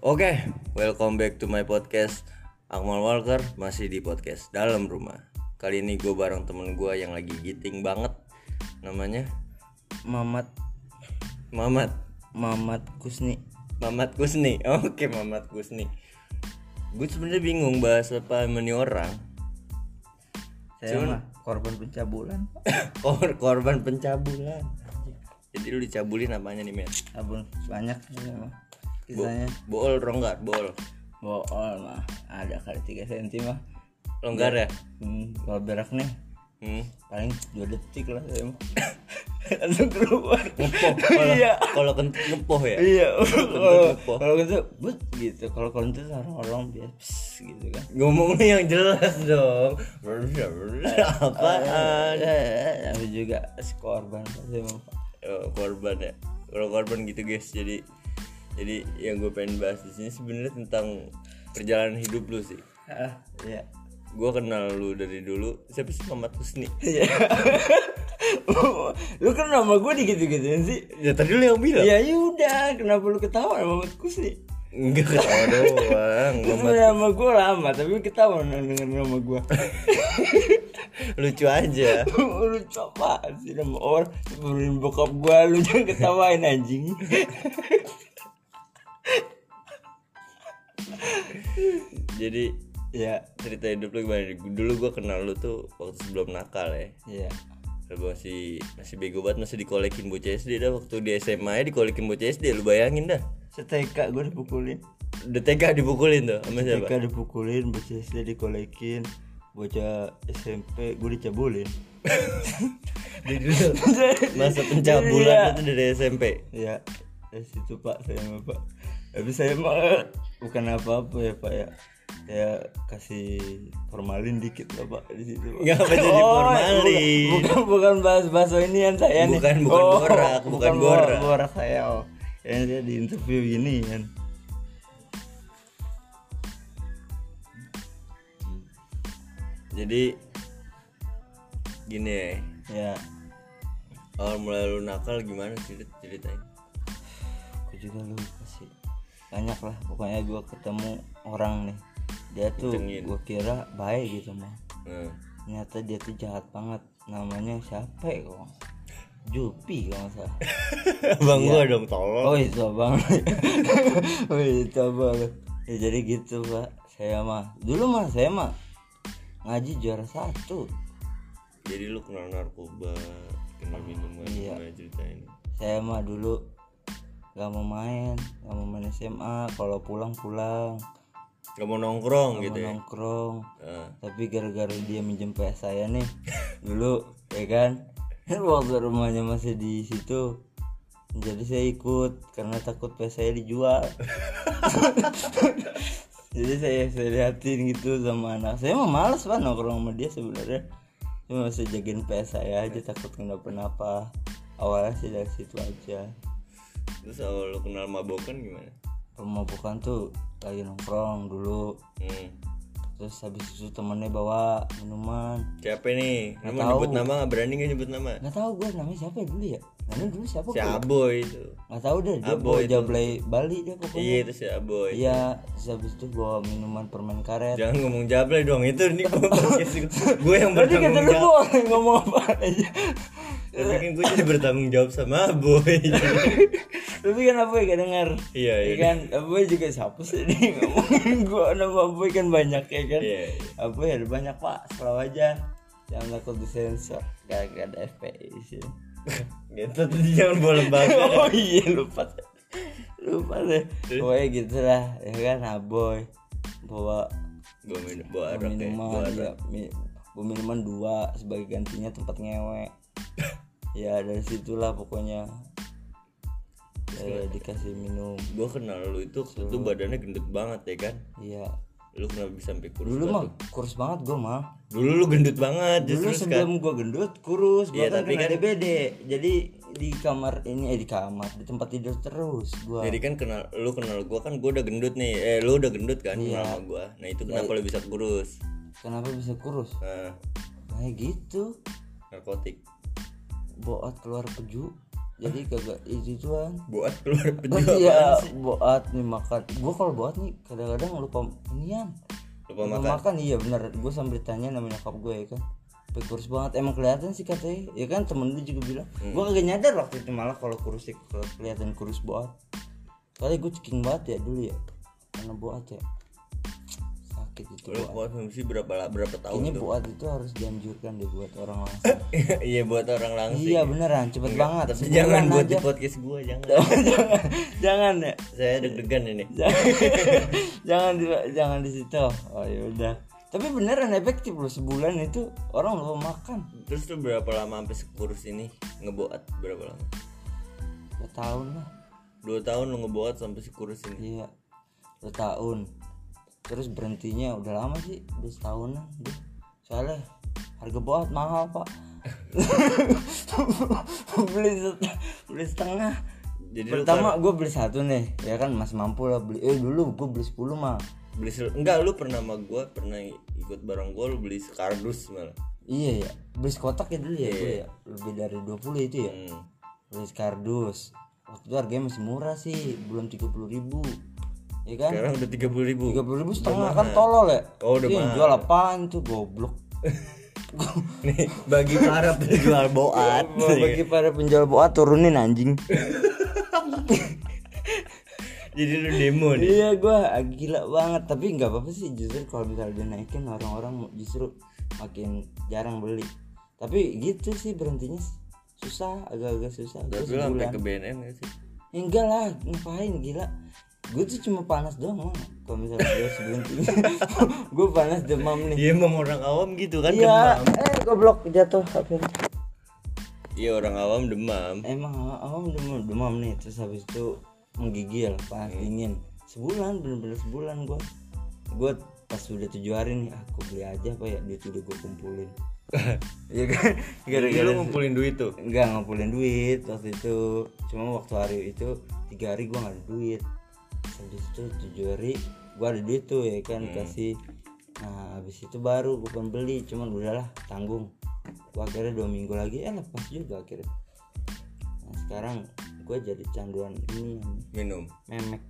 Oke, welcome back to my podcast Akmal Walker masih di podcast dalam rumah. Kali ini gue bareng temen gue yang lagi giting banget, namanya Mamat Mamat Mamat Kusni Mamat Kusni. Oke, Mamat Kusni. Gue sebenarnya bingung bahas apa nih orang. saya Cuman- mah korban pencabulan Kor korban pencabulan. Jadi lu dicabulin apanya nih men? abun banyak saya mah Bo bool ronggar, bool. bool mah ada kali 3 cm mah Longgar ya? hmm, kalau berak nih Hmm. paling 2 detik lah saya mah langsung keluar Ngepoh. Kalau iya kalau kentut ngepoh ya? iya kalau gitu but gitu kalau kentut orang-orang biasa gitu kan Ngomongnya yang jelas dong. Apaan? Eh, tapi juga korban saya mah Oh, korban ya. Kalau korban gitu guys, jadi jadi yang gue pengen bahas di sini sebenarnya tentang perjalanan hidup lu sih. ah iya Gue kenal lu dari dulu. Siapa sih Mamat Husni? Iya. lu kan nama gue digitu-gituin sih Ya tadi lu yang bilang. Ya yaudah, kenapa lu ketawa sama Mamat Kusni? Enggak ketawa doang. Itu Mamat nama gue lama, tapi lu ketawa denger nama gue. lucu aja. lu coba sih nama orang sebelum bokap gue, lu jangan ketawain anjing. Jadi ya, cerita hidup lu gimana? Dulu gue kenal lu tuh waktu sebelum nakal ya. ya. Lu masih masih bego banget masih dikolekin bocah SD dah waktu di SMA ya dikolekin bocah SD lu bayangin dah. Seteka gue dipukulin. Udah tega dipukulin tuh sama siapa? Seteka dipukulin, bocah SD dikolekin, bocah SMP gue dicabulin. Masa pencabulan itu dari SMP. Ya, dari situ Pak saya Pak. Tapi saya mah bukan apa-apa ya Pak ya. Saya kasih formalin dikit lah Pak di situ. Nggak apa jadi formalin. Bukan, bukan, bahas bahasa ini yang saya nih. Bukan- bukan borak, bukan bor- borak. borak saya. Oh. Yang saya di interview gini kan. Jadi gini ya. Ya, Awal mulai lu nakal gimana sih Dit? ceritain? aku juga lupa sih. Banyak lah pokoknya gue ketemu orang nih. Dia tuh gue kira baik gitu mah. Nah, ternyata dia tuh jahat banget. Namanya siapa ya kok? Jupi kalau nggak salah. Abang gua dong tolong. oh itu abang. Oh itu abang. Ya jadi gitu pak saya mah dulu mah saya mah ngaji juara satu. Jadi lu kenal narkoba, kenal minuman, Iya. gimana saya mah dulu nggak mau main nggak mau main SMA kalau pulang pulang. Gak mau nongkrong nggak gitu mau ya? nongkrong. Nah, tapi gara-gara dia minjem PS saya nih dulu ya kan? Waktu rumahnya masih di situ. Jadi saya ikut karena takut PS saya dijual. Jadi saya saya liatin gitu sama anak. Saya mah males pak nongkrong sama dia sebenarnya. Cuma masih jagain PS saya aja takut kenapa-napa awalnya sih dari situ aja terus awal lu kenal mabokan gimana? pemobokan tuh lagi nongkrong dulu Hmm. terus habis itu temennya bawa minuman Siapa nih? Nggak tahu. nyebut nama nggak berani nggak nyebut nama? nggak tahu gue namanya siapa ya dulu ya namanya dulu siapa Si? Aboy itu. nggak tahu deh dia Aboy bawa jablay Bali dia pokoknya Iya itu si Aboy. iya terus habis itu bawa minuman permen karet Jangan ngomong jablay dong. Itu nih gue yang tadi kata lu ngomong apa aja Tapi kan gue jadi bertanggung jawab sama Aboy. tapi kan ya gak dengar Iya, ya iya. kan? Apa juga siapa sih nih ngomongin gue nama apa kan banyak ya kan? Iya. iya. apa ya ada banyak pak. Selalu aja. Jangan takut disensor. Gak, gak ada FPI sih. Gitu tadi jangan bawa lembaga. oh iya lupa lupa deh. Pokoknya gitu lah ya kan? Aboy bawa Bawa minum, bawa ya. Minuman ya bawa minuman dua sebagai gantinya tempat ngewe ya dari situlah pokoknya saya dikasih minum Gue kenal lu itu itu badannya gendut banget ya kan? iya Lu kenapa bisa sampai kurus? dulu mah kurus banget gue mah Dulu lu gendut banget dulu justru kan. sebelum gue gendut kurus gue Iya, kan tapi kena kan- DBD jadi di kamar ini eh di kamar di tempat tidur terus gue Jadi kan kenal lu kenal gua kan gua udah gendut nih. Eh lu udah gendut kan Iya. kenal sama gua. Nah, itu kenapa lu bisa kurus? kenapa bisa kurus Nah, kayak gitu narkotik. Boat keluar peju. Jadi kagak itu tuan buat keluar penjual iya buat nih makan. Gua kalau buat nih kadang-kadang lupa inian. Lupa lupa makan? makan iya bener. Gue sambil tanya namanya nyokap gue ya kan. Tapi kurus banget. Emang kelihatan sih katanya. Ya kan temen lu juga bilang. Hmm. gue kagak nyadar waktu itu malah kalau kurus sih kalau kelihatan kurus banget soalnya gue ceking banget ya dulu ya karena buat ya sakit itu buat konsumsi berapa berapa tahun ini buat itu harus dianjurkan deh buat orang langsung. Iya buat orang langsung iya beneran cepet banget. tapi jangan buat di aja. podcast gua jangan. Jangan jangan ya. Saya deg-degan ini. Jangan di jangan di situ. Oh ya udah. Tapi beneran efektif loh sebulan itu orang lupa makan. Terus tuh berapa lama sampai sekurus ini ngeboat? Berapa lama? Dua tahun lah. Dua tahun lu ngeboat sampai sekurus ini? Iya. Dua tahun terus berhentinya udah lama sih udah setahunan deh soalnya harga buat mahal pak. Beli set- beli setengah. Jadi pertama gue beli satu nih ya kan masih mampu lah beli. Eh dulu gue beli 10 mah beli enggak lu pernah sama gua pernah ikut bareng gua lu beli sekardus malah. Iya ya beli sekotak ya dulu ya gue ya. Lebih dari 20 itu ya. Hmm. beli kardus waktu itu harganya masih murah sih belum 30 ribu ya kan? Sekarang udah tiga puluh ribu. tiga ribu setengah. Kan tolol ya? Oh, udah Iya, mahal. jual apaan tuh goblok? Nih bagi para penjual boat. Bagi para penjual boa turunin anjing. Jadi lu demo nih? Iya gua gila banget. Tapi nggak apa-apa sih justru kalau misalnya dinaikin orang-orang justru makin jarang beli. Tapi gitu sih berhentinya. Susah agak-agak susah. Tapi sampai ke BNN gak sih? Ya enggak lah ngapain gila gue tuh cuma panas doang mah kalau misalnya gue berhenti gue panas demam nih. Iya emang orang awam gitu kan iya. demam. Eh goblok jatuh HP iya orang awam demam. Emang awam demam demam nih. Terus habis itu menggigil panas dingin. Sebulan bener-bener sebulan gua. Gua pas udah tujuh hari nih aku beli aja apa ya. Duit udah gue kumpulin. Ya kan? Jadi gara-gara lu ngumpulin duit tuh? Enggak ngumpulin duit waktu itu. Cuma waktu hari itu tiga hari gua nggak ada duit habis itu tujuh hari gua ada duit tuh ya kan dikasih nah habis itu baru gua pengen beli cuman udahlah tanggung. Gua akhirnya dua minggu lagi eh lepas juga akhirnya. Nah sekarang gua jadi canduan ini minum. memek.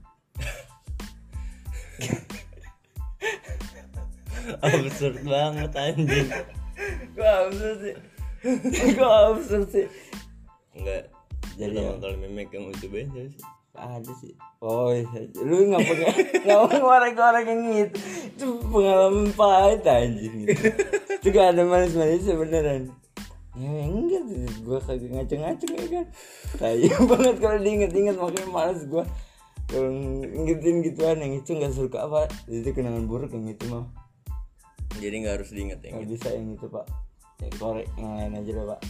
Absurd banget anjing. Gua absurd sih. Gua absurd sih. Enggak. Jadi ya. kalau memek yang lu cobain siapa sih ada sih. Oh iya. lu nggak punya nggak mau ngorek-ngorek yang gitu itu pengalaman pahit anjing. Gitu. itu gak ada manis-manisnya beneran ya enggak gue kagak ngaceng-ngaceng ya kan? Kayu banget kalau diinget-inget makanya males gue kalau ngingetin gituan yang itu nggak suka apa? Itu kenangan buruk yang itu mah jadi nggak harus diinget ya nggak bisa yang itu pak. Ya, korek yang lain aja deh pak.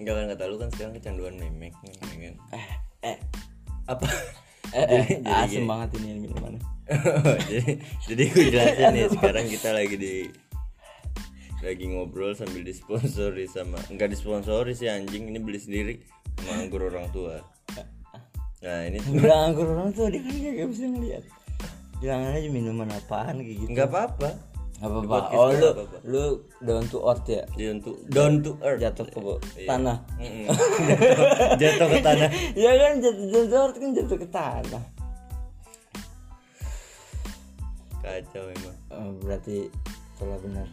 Enggak kan kata lu kan sekarang kecanduan memek ya kan? Eh eh apa? Eh, eh Jadi- asem banget ini yang minumannya jadi jadi gue jelasin nih sekarang kita lagi di lagi ngobrol sambil disponsori sama enggak disponsori sih anjing ini beli sendiri sama anggur orang tua. Nah ini bilang anggur orang tuh dia kan gak bisa ngeliat. Bilang aja minuman apaan kayak gitu. Nggak apa-apa Gak apa-apa. oh lu apa-apa. lu down to earth ya? Dia untuk down to earth. Jatuh ke Iya. tanah. Jatuh, jatuh ke tanah. Ya kan jatuh down to earth kan jatuh ke tanah. Kacau emang. Oh, berarti telah benar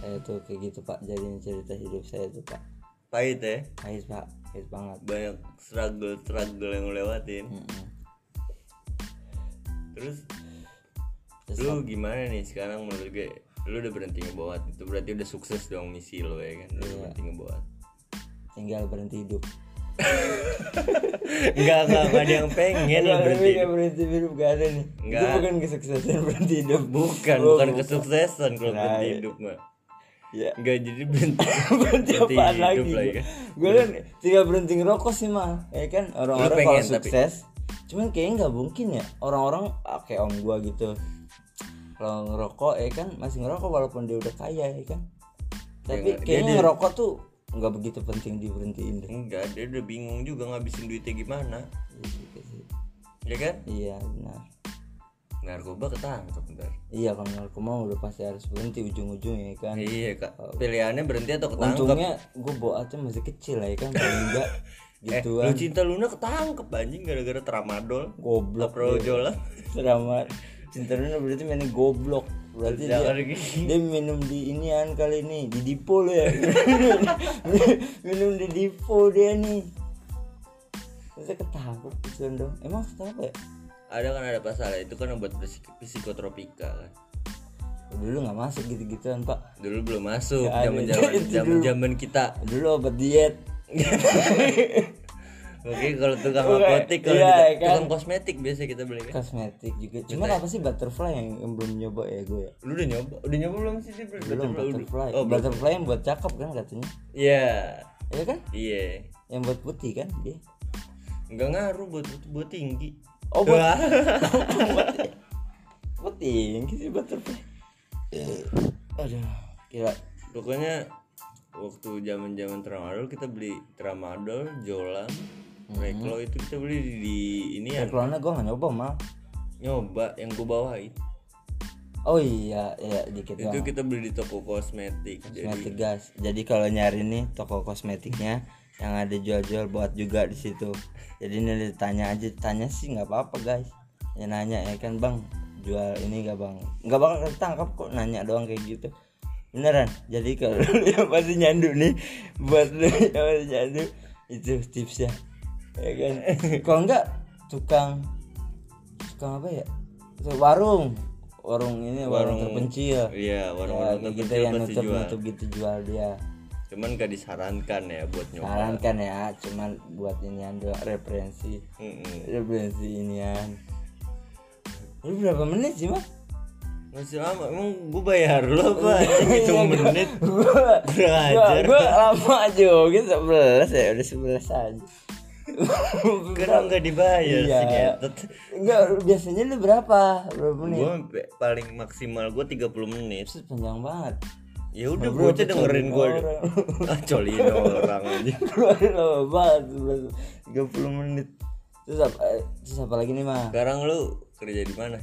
saya tuh kayak gitu pak. Jadinya cerita hidup saya tuh pak. Pahit ya? Pahit pak. Pahit banget. Banyak struggle struggle yang lewatin. Mm-mm. terus Terus lu gimana nih sekarang menurut gue? Lu udah berhenti ngebawa itu berarti udah sukses dong misi lo ya kan? Lu udah Iya. berhenti ngebawa tinggal berhenti hidup. Enggak enggak enggak ada yang pengen Enggak, berhenti nggak berhenti hidup gak ada nih. Nggak. itu bukan kesuksesan berhenti hidup. Bukan Oh, bukan kesuksesan kalau Nah, berhenti iya. hidup mah ya enggak jadi berhenti berhenti apaan lagi hidup lah ya. Kan gue kan tinggal berhenti ngerokok sih mah ya kan? Orang-orang pengen, kalau tapi- sukses cuman kayaknya nggak mungkin ya. Orang-orang ah, kayak om gua gitu kalau ngerokok ya kan masih ngerokok walaupun dia udah kaya ya kan? Tapi nggak- dia- kayaknya dia- ngerokok tuh nggak begitu penting diberhentiin deh. Enggak dia udah bingung juga ngabisin duitnya gimana. Iya juga sih. ya kan? Iya benar. Narkoba ketangkep ntar. Iya kalau mah udah pasti harus berhenti ujung-ujungnya ya kan? Iya kak. Pilihannya berhenti atau ketangkep? untungnya gue bawa masih kecil ya kan? Paling enggak Eh, gituan. Lu cinta Luna ketangkep anjing gara-gara tramadol. goblok Projola. selama cinta Luna berarti mainnya goblok. Berarti dia, dia minum di inian kali ini di dipo lo ya. Minum di dipo dia nih. Saya ketangkep dong. Emang kenapa ya? Ada kan ada pasal itu kan obat psik- psikotropika kan. dulu nggak masuk gitu-gituan pak. Dulu belum masuk zaman-zaman Itu dulu. zaman-zaman kita. dulu obat diet Oke, kalau tukang apotek kalau iya, kita- kan. tukang kosmetik biasa kita beli kan. kosmetik juga cuman apa sih butterfly yang, yang belum nyoba ya gue ya Lu udah nyoba? Udah nyoba belum sih beli belum butterfly? butterfly Oh, butterfly yang buat cakep kan katanya Iya. Iya kan Iya. yang buat putih kan dia Enggak ngaruh buat buat tinggi. Oh, buat- putih yang sih butterfly aduh kira Pokoknya waktu zaman-zaman tramadol kita beli tramadol, jolam, Hmm. Reklo itu kita beli di, di ini ya. Kelana gue gak nyoba mal. Nyoba yang gue bawain. Oh iya iya dikit Itu doang. kita beli di toko kosmetik. Kosmetik Jadi Jadi kalau nyari nih toko kosmetiknya Yang ada jual-jual buat juga di situ. Jadi ini ditanya aja Tanya sih nggak apa-apa guys. Ya nanya ya kan bang? Jual ini gak bang? Nggak bakal ketangkap kok nanya doang kayak gitu. Beneran. Jadi kalau yang pasti nyandu nih Buat lu yang pasti nyandu Itu tipsnya Ya kan? Kalau enggak Tukang Tukang apa ya? Warung. Warung ini warung, Warung- terpencil. Iya, ya, warung-warung kayak gitu terpencil yang pasti nutup jual. nutup gitu jual dia. Cuman gak disarankan ya buat nyoba. sarankan ya cuman buat inian doang referensi. Mm-mm. referensi inian. Lu berapa menit sih mah Masih lama, emang gue bayar lu apa? Anjing, Hitung menit. ajar gua lama juga sebelas ya udah sebelas aja Karena gak dibayar Iya. sih ngetet enggak biasanya lu berapa berapa menit Gue paling maksimal gue 30 menit Buset, panjang banget Ya udah Bro, bocah dengerin orang. Ah colin orang aja lama banget sebelas tiga puluh menit terus apa eh, terus apa lagi nih mah Sekarang lu kerja di mana?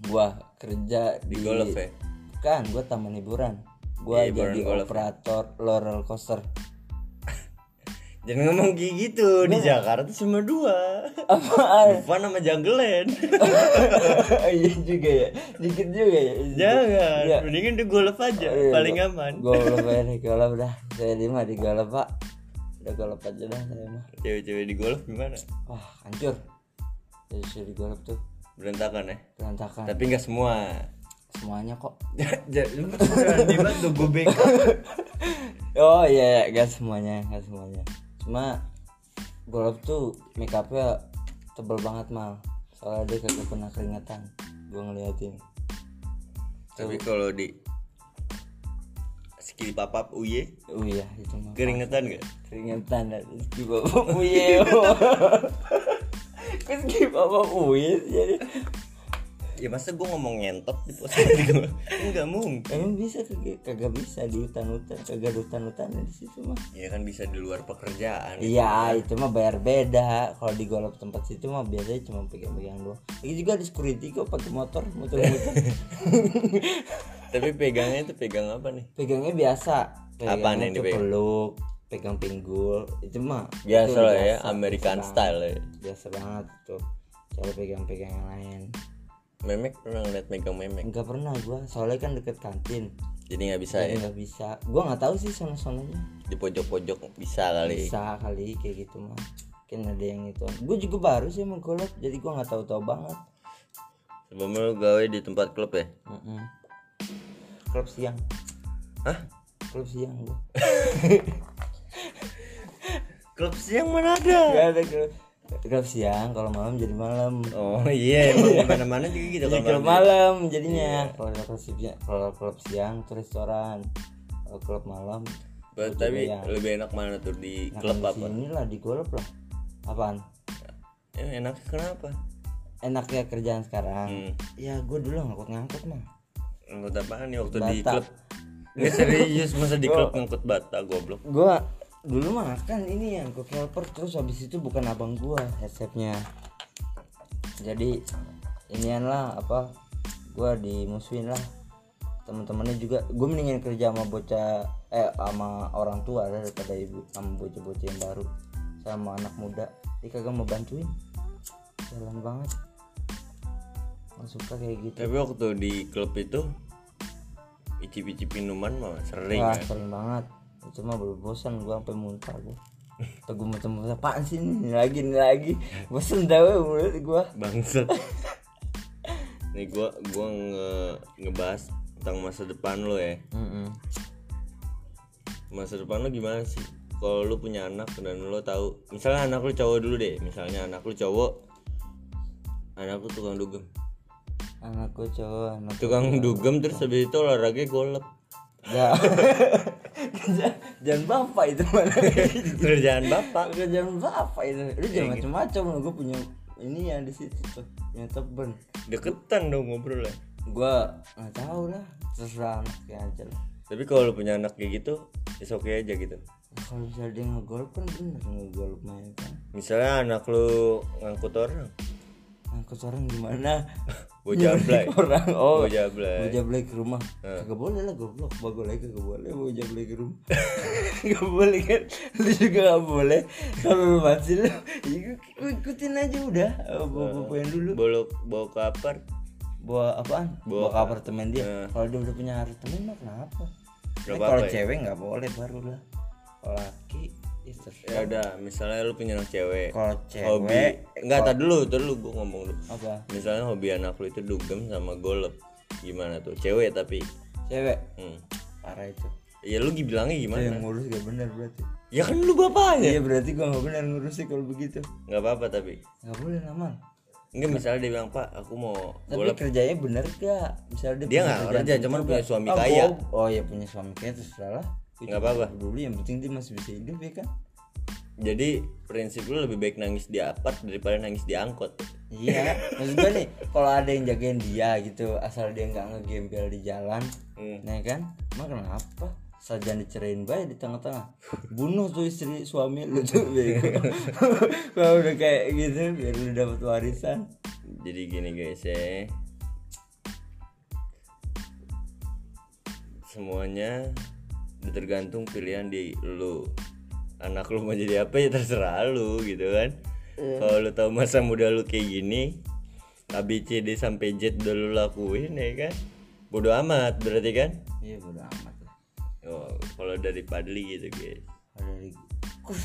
gua kerja Di golf ya? Bukan, gue taman hiburan. Iya, hiburan jadi golf. operator roller coaster. Jangan ngomong kayak gitu Di Jakarta cuma dua Apaan? Dufan sama Jagelen Iya juga ya, dikit juga ya. Jangan Iya. Mendingan di golf aja Iya, Paling gua- aman Golf aja nih, golf dah. Saya di mah di golf pak. Udah golf aja dah saya mah. Cewek-cewek di golf gimana? Wah hancur. Jadi saya di golf tuh Berantakan ya berantakan. Tapi nggak semua Semuanya kok. Jadi tuh gue backup Oh iya, iya, gak semuanya, gak semuanya. Cuma golf tuh make upnya tebel banget mal. Soalnya dia kagak pernah keringetan. Gue ngeliatin. Tapi kalau di Skill papap uye Oh iya itu mah Keringetan gak? keringetan dan ski bapak uye Kok ski bapak uye jadi Ya masa gue ngomong ngentot di posisi gue Enggak mungkin. Emang bisa kagak, kagak bisa di hutan-hutan Kagak ada hutan-hutan di situ mah Ya kan bisa di luar pekerjaan Iya itu mah bayar beda. Kalau di golf tempat situ mah biasanya cuma pegang-pegang doang. Ini juga di security kok pakai motor Motor-motor. Tapi pegangnya itu pegang apa nih? Pegangnya biasa. Apaan yang tuh dipegang? peluk Pegang pinggul Itu mah. Biasa lah ya, American style ya. Biasa banget tuh. Cara pegang-pegang yang lain Memek pernah ngeliat megang memek Enggak pernah gua, soalnya kan deket kantin. Jadi nggak bisa Jadi ya nggak bisa. Gua nggak tahu sih sono-sononya. Di pojok-pojok bisa kali Bisa kali kayak gitu mah. Mungkin ada yang itu. Gue juga baru sih emang golf, jadi gua nggak tahu-tahu banget. Sebelum lu gawe di tempat klub ya? Mm-mm. Klub siang, Hah? klub siang gua. Klub siang mana ada? Gak ada klub. Klub siang, kalau malam jadi malam. Oh iya emang di mana-mana juga gitu Jadi kalau klub malam. malam jadinya. Kalau klub siang, kalau klub siang itu restoran. Kalau klub malam Ba- Tapi lebih enak mana tuh di klub di apa? sini lah di golf lah. Apaan? Ya, enak kenapa? Enaknya kerjaan sekarang. Hmm. Ya gue dulu ngangkut-ngangkut mah. Ngikut apaan nih waktu di Bata. klub? Nggak serius masa di klub ngikut bata goblok. Gua dulu mah kan ini yang ke helper terus habis itu bukan abang gua headsetnya. Jadi inian lah apa gua dimusuhin lah. Teman-temannya juga gue mendingan kerja sama bocah eh sama orang tua daripada ibu sama bocah-bocah yang baru sama anak muda. Dia kagak mau bantuin. Jalan banget. Nggak suka kayak gitu. Tapi waktu di klub itu icip-icip minuman mah sering wah kan? sering banget itu mah baru bosan gua sampai muntah gua Tuh gua mau temen apaan sih ini? Lagi ini lagi. Bosan dah we, mulut gua. Bangsat. Nih gua gua nge ngebahas tentang masa depan lo ya. Mm-mm. masa depan lo gimana sih? Kalau lu punya anak dan lo tahu misalnya anak lu cowok dulu deh misalnya anak lu cowok anak lu tukang dugem. Anakku cowok anak tukang dugem terus habis itu olahraga golep. Ya jangan bapak itu mana kerjaan bapak. Jangan bapak itu. Lu jangan macam-macam lu gue punya ini yang di situ tuh yang teben deketan dong ngobrol ya. Gua nggak tahu lah terserah anaknya aja lah. Tapi kalau lu punya anak kayak gitu is oke aja gitu. Kalau bisa dia ngegolf kan bener ngegolf main kan misalnya anak lu ngangkut orang ngangkut orang gimana? Bocah blay orang. Oh bocah mau jablay ke rumah. Kagak boleh lah goblok. Bagus lagi kagak boleh. Mau jablay ke rumah. Kagak boleh kan? Lu juga gak boleh. Kalau lu masih lu. Ikut- ikutin aja udah. Bawa yang dulu. Bawa bawa ke apart bawa apaan? Bawa, Bawa ke apartemen dia. Nah. kalau dia udah punya apartemen mah kenapa? Eh, kalau ya? cewek nggak boleh baru lah. Kalau laki ya terserah. ya udah misalnya lu punya anak cewek. Kalau cewek hobi. Enggak tar dulu tar dulu gua ngomong dulu. Apa? Misalnya hobi anak lu itu dugem sama golep. Gimana tuh? Cewek tapi. Cewek? Hmm. parah itu. Ya lu bilangnya gimana? Yang ngurus gak benar berarti. Ya kan lu bapaknya. Iya berarti gua nggak benar ngurusnya kalau begitu. Nggak apa-apa tapi. Nggak boleh nama enggak misalnya dia bilang pak aku mau tapi golep. kerjanya bener gak? Misalnya dia, Dia nggak kerjaan kerja, cuman punya suami Oh, kaya. gua- oh iya punya suami kaya terserah lah Nggak apa-apa. peduli yang penting dia masih bisa hidup ya kan jadi prinsip lu lebih baik nangis di apart daripada nangis di angkot Iya, maksud gue nih, kalau ada yang jagain dia gitu, asal dia nggak ngegembel di jalan, Hmm. nah kan, emang kenapa? Jangan dicerain baik di tengah-tengah, bunuh tuh istri suami lu tuh, bego. Kalau udah kayak gitu, biar lu dapat warisan. jadi gini guys ya semuanya udah tergantung pilihan di lu anak lu mau jadi apa ya terserah lu gitu kan kalau lu tahu masa muda lu kayak gini ABCD sampai Z udah lu lakuin ya kan bodoh amat berarti kan Iya bodo amat lah. oh, kalau dari Padli gitu guys Ada lagi. Kus.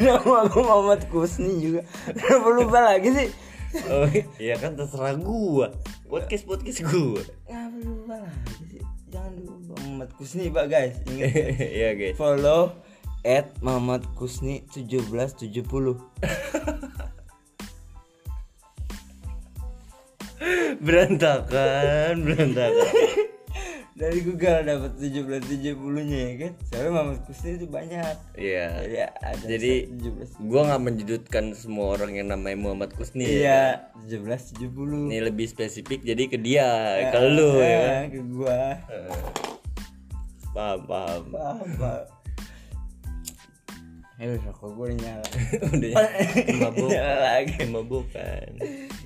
Kenapa aku Muhammad Kusni juga? Kenapa lupa lagi sih? oh iya kan terserah gua podcast podcast gua Kenapa lupa lagi sih? Jangan lupa Muhammad Kusni pak guys, ingat ya. Iya guys follow at Muhammad Kusni 1770 berantakan berantakan dari Google dapat 1770 nya ya kan soalnya Muhammad Kusni itu banyak Iya. jadi ada Jadi 17 gua nggak menjudutkan semua orang yang namanya Muhammad Kusni. ya. iya 1770 Ini lebih spesifik jadi ke dia, ke lu ya. kan? Eh, ke gua Paham, paham. apa Eh, rokok gue udah nyala. Udah mabuk, Nyala lagi. mabukan.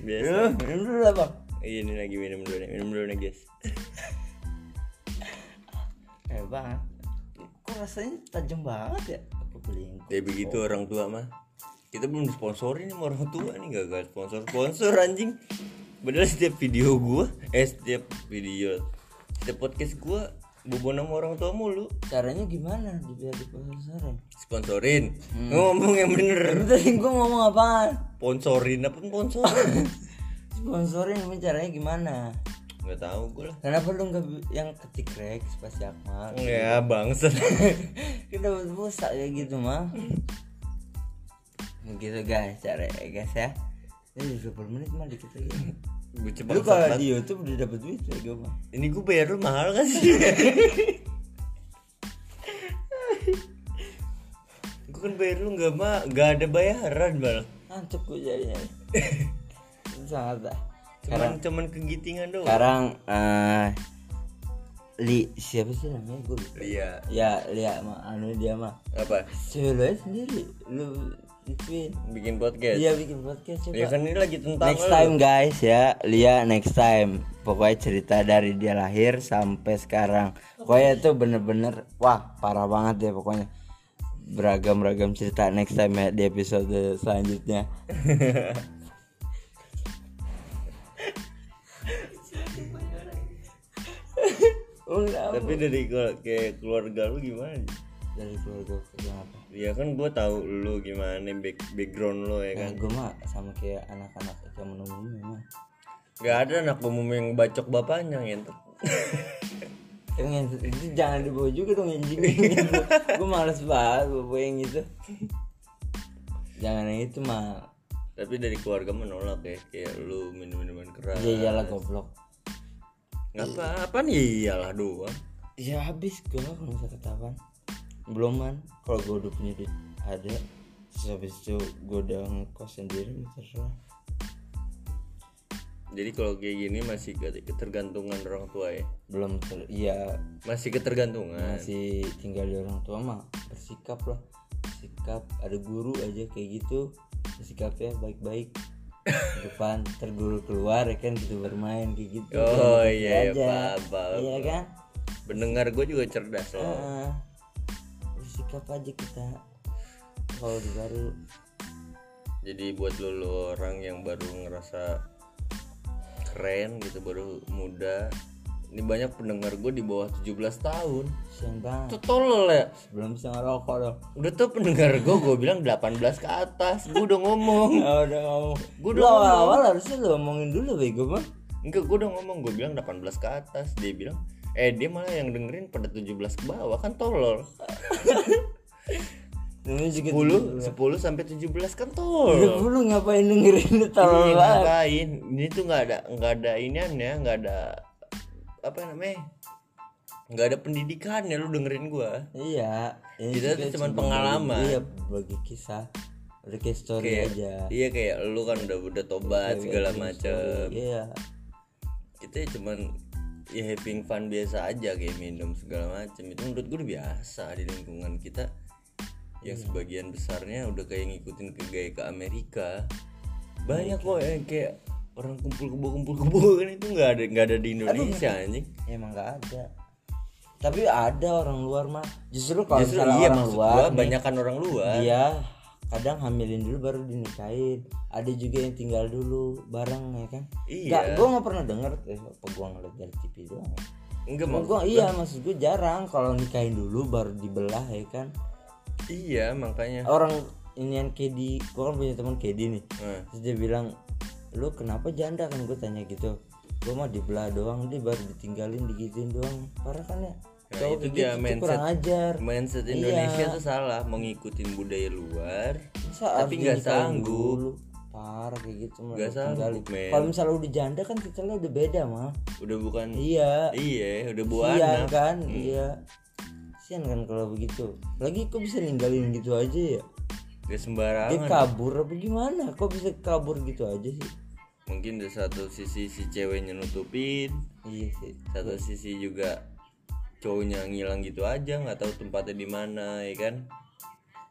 Biasa. Lu, minum dulu lah bang. Ini lagi minum dulu nih, minum dulu nih guys. Eh bang, kok rasanya tajam banget ya? Aku beli Kayak begitu orang tua mah. Kita belum disponsori nih sama orang tua nih gagal sponsor sponsor anjing. Padahal setiap video gua, eh setiap video, setiap podcast gua bobo nama orang tua mulu. caranya gimana biar diponsorin? Sponsorin. Ngomong yang bener. Tapi tadi gue ngomong apaan? Sponsorin apa sponsorin? Sponsorin emang caranya gimana? Nggak tahu gue lah. Kenapa lu nggak yang ketik Rex pasti Akmal? Ya bangsat. Kita dapat pulsa kayak gitu mah. Gitu guys caranya guys ya. Ini udah 20 menit mah dikit lagi. Gue Lu coba kalau di YouTube udah dapat duit ya gue mah. Ini gue bayar lu mahal kan sih? gue kan bayar lu nggak mah nggak ada bayaran malah. Ngantuk gue jadinya. Sangat dah. Cuman cuman kegitingan doang. Sekarang eh Li siapa sih namanya gue. Iya. Ya Lia mah anu dia mah. Apa? Cewek lu sendiri lu ituin. Bikin podcast. Dia bikin podcast coba. Ya kan ini lagi tentang next lu. time guys ya Lia next time pokoknya cerita dari dia lahir sampai sekarang pokoknya itu bener-bener wah parah banget ya pokoknya beragam-ragam cerita next time ya di episode selanjutnya. Tapi dari kayak keluarga lu gimana dari keluarga kenapa? ya kan gue tahu lu gimana back background lu ya Ya, kan gue mah sama kayak anak-anak zaman umumnya mah. nggak ada anak umum yang bacok bapaknya gitu Yang yang itu jangan dibawa juga dong anjing gue males banget bawa yang gitu. Jangan yang itu mah. tapi dari keluarga menolak ya kayak lu minum minuman keras Iya iyalah goblok. ngapa apa nih iyalah doang Ya habis gue kalau misalnya ketahuan. Belum man. Kalau gue udah punya duit ada. Terus habis itu gue udah ngekos sendiri terserah. jadi kalau kayak gini masih ke- ketergantungan orang tua ya Belum ter iya masih ketergantungan masih tinggal di orang tua mah bersikap lah sikap ada guru aja kayak gitu sikapnya baik-baik depan terguru keluar ya kan gitu bermain kayak gitu oh Gitu iya iya aja. paham paham. iya kan pendengar gue juga cerdas loh Heeh. Bersikap aja kita? Kalau di baru. Jadi buat lo, lo orang yang baru ngerasa keren gitu baru muda ini banyak pendengar gue di bawah 17 tahun. Sian banget. Itu tolol ya belum bisa ngerokok dong. Udah tuh pendengar gue gue bilang 18 ke atas. Gue udah ngomong. Oh, udah ngomong. Lu udah awal-awal harusnya lu ngomongin dulu bego mah enggak gue udah ngomong. Gue bilang 18 ke atas. Dia bilang eh dia malah yang dengerin pada 17 ke bawah kan tolol 10 10 sampai 17 kan Udah tolol lu ngapain dengerin Iya, banget ngapain ini tuh nggak ada nggak ada inian ya nggak ada apa namanya nggak ada pendidikan ya lu dengerin gua Iya, ini Kita tuh cuma pengalaman. Iya, bagi kisah. Kayak story kayak aja. iya kayak lu kan udah udah tobat segala macem Iya. kita ya cuman ya having fun biasa aja kayak minum segala macem. Itu menurut gue udah biasa di lingkungan kita. Yang sebagian besarnya udah kayak ngikutin ke gaya ke Amerika. Banyak kok yang kayak orang kumpul kebo kumpul kebo kan itu nggak ada nggak ada di Indonesia anjing. Emang nggak ada. Tapi ada orang luar mah. Justru kalau justru iya orang luar gua nih, banyakan orang luar. dia kadang hamilin dulu baru dinikahin. Ada juga yang tinggal dulu bareng ya kan. Iya. Nggak, gua nggak pernah denger eh, apa gua ngeliat dari TV doang. ya. enggak maksud gua iya maksud gua jarang kalau nikahin dulu baru dibelah ya kan. iya makanya Orang ini yang Kedi, gua kan punya teman Kedi nih. Nah, terus dia bilang lu kenapa janda kan gue tanya gitu gue mah dibelah doang dia baru ditinggalin digituin doang parah kan ya Nah, itu dia gitu mindset. kurang ajar. mindset Iya. Indonesia tuh salah mau ngikutin budaya luar Masa tapi nggak sanggup. parah kayak gitu Nggak sanggup, kalau misalnya udah janda kan titelnya udah beda mah udah bukan iya. Iya udah buah Sian anak. kan? Iya. Sian kan kalau begitu. Lagi kok bisa ninggalin gitu aja ya? Gak dia sembarangan kabur apa gimana? Kok bisa kabur gitu aja sih? Mungkin di satu sisi si ceweknya nutupin iya sih. satu sisi juga cowoknya ngilang gitu aja nggak tahu tempatnya di mana ya kan?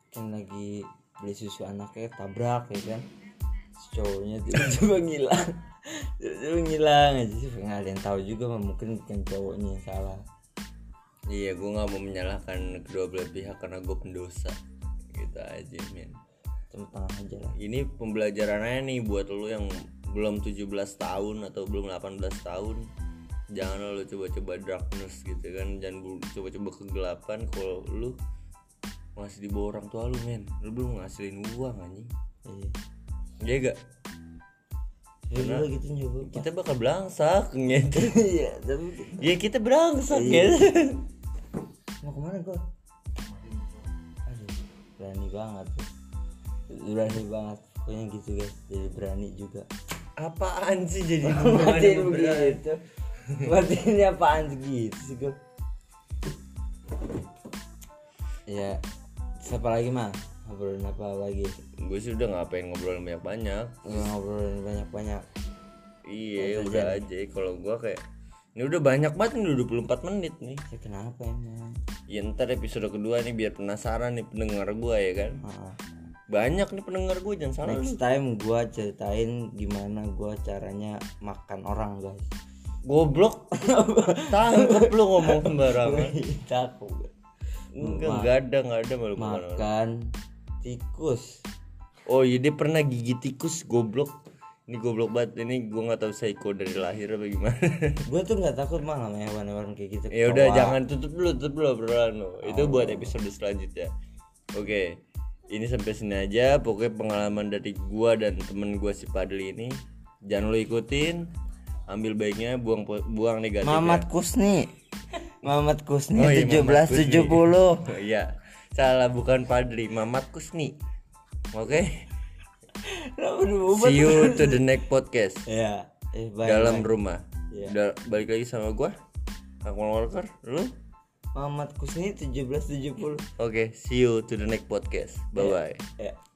Kan lagi beli susu anaknya tabrak ya kan? Si cowoknya tiba-tiba ngilang. Tiba-tiba ngilang aja sih nggak ada yang tahu juga mungkin bukan cowoknya yang salah. Iya gue nggak mau menyalahkan kedua belah pihak karena gue pendosa. Gitu aja men. Tengah aja lah. Ini pembelajaran aja nih buat lu yang belum 17 tahun atau belum 18 tahun jangan lu coba-coba darkness gitu kan jangan coba-coba kegelapan kalau lu masih di bawah orang tua lu men. Lu belum ngasilin uang anjing. Iya. Iya gak ya dulu gitu nyoba kita bakal belangsak gitu iya tapi ya kita berangsak Iya. gitu mau ke mana gua aduh berani banget berani banget. Pokoknya gitu guys. Jadi berani juga. Apaan sih jadi Berarti hubungannya berat? Berarti ini apaan segitu sih gue Ya Siapa lagi mah Ngobrolin apa lagi? Gue sih udah ngapain ngobrolin banyak-banyak. Nggak Ngobrolin banyak-banyak. Iya udah aja. Kalau gua kayak ini udah banyak banget nih udah 24 menit nih. Ya kenapa emang? Ya ntar episode kedua nih biar penasaran nih pendengar gua ya kan? Ah, banyak nih pendengar gua jangan salah Next time gue ceritain gimana gue caranya makan orang guys goblok. Tangkep lu ngomong sembarangan. Takut. Enggak enggak ada enggak ada malu makan tikus. Oh iya dia pernah gigit tikus goblok. Ini goblok banget ini gua nggak tahu psycho dari lahir apa gimana. Gue tuh nggak takut malah sama hewan-hewan kayak gitu. Ya udah jangan tutup dulu tutup dulu obrolan lo itu buat episode selanjutnya. Oke ini sampai sini aja. Pokoknya pengalaman dari gua dan temen gua si Padli ini. Jangan lo ikutin ambil baiknya buang buang negatif Mamat Kusni. Mamat Kusni Oh iya, tujuh belas Mamat Kusni. tujuh puluh. Oh, iya. Salah bukan Padli Mamat Kusni. Oke? See you to the next podcast. Ya eh, bye, dalam bye. rumah. Iya. udah balik lagi sama gua Akmal Walker. Lu? Mamat Kusni tujuh belas tujuh puluh. Oke see you to the next podcast. Bye bye ya